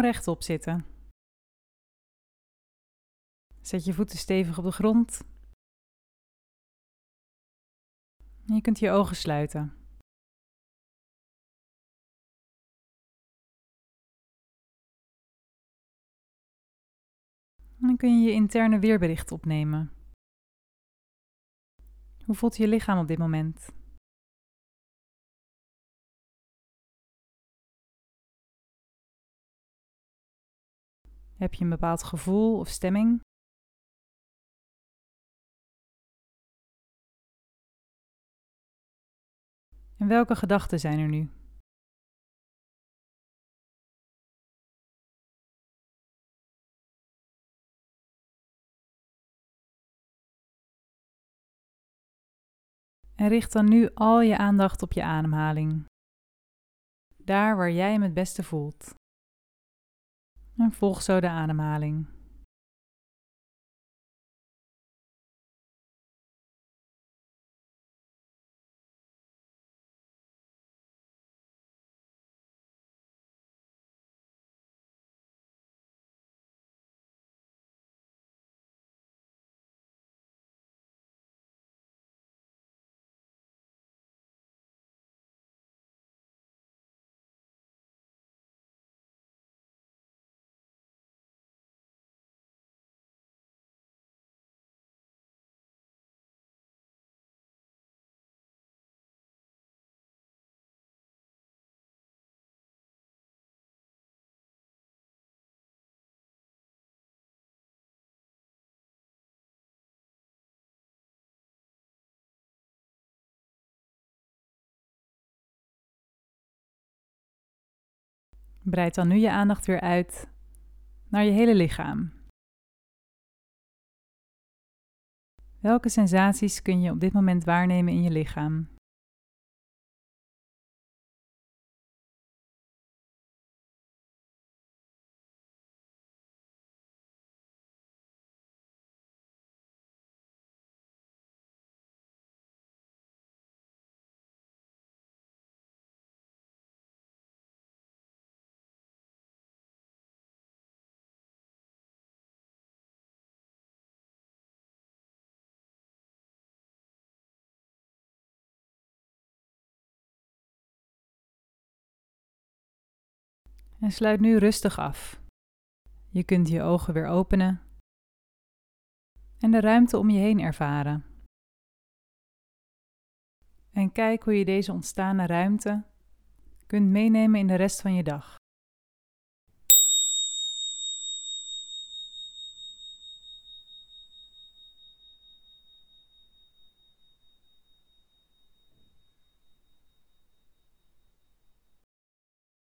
Rechtop zitten. Zet je voeten stevig op de grond. Je kunt je ogen sluiten. En dan kun je je interne weerbericht opnemen. Hoe voelt je lichaam op dit moment? Heb je een bepaald gevoel of stemming? En welke gedachten zijn er nu? En richt dan nu al je aandacht op je ademhaling. Daar waar jij hem het beste voelt. En volg zo de ademhaling. Breid dan nu je aandacht weer uit naar je hele lichaam. Welke sensaties kun je op dit moment waarnemen in je lichaam? En sluit nu rustig af. Je kunt je ogen weer openen en de ruimte om je heen ervaren. En kijk hoe je deze ontstane ruimte kunt meenemen in de rest van je dag.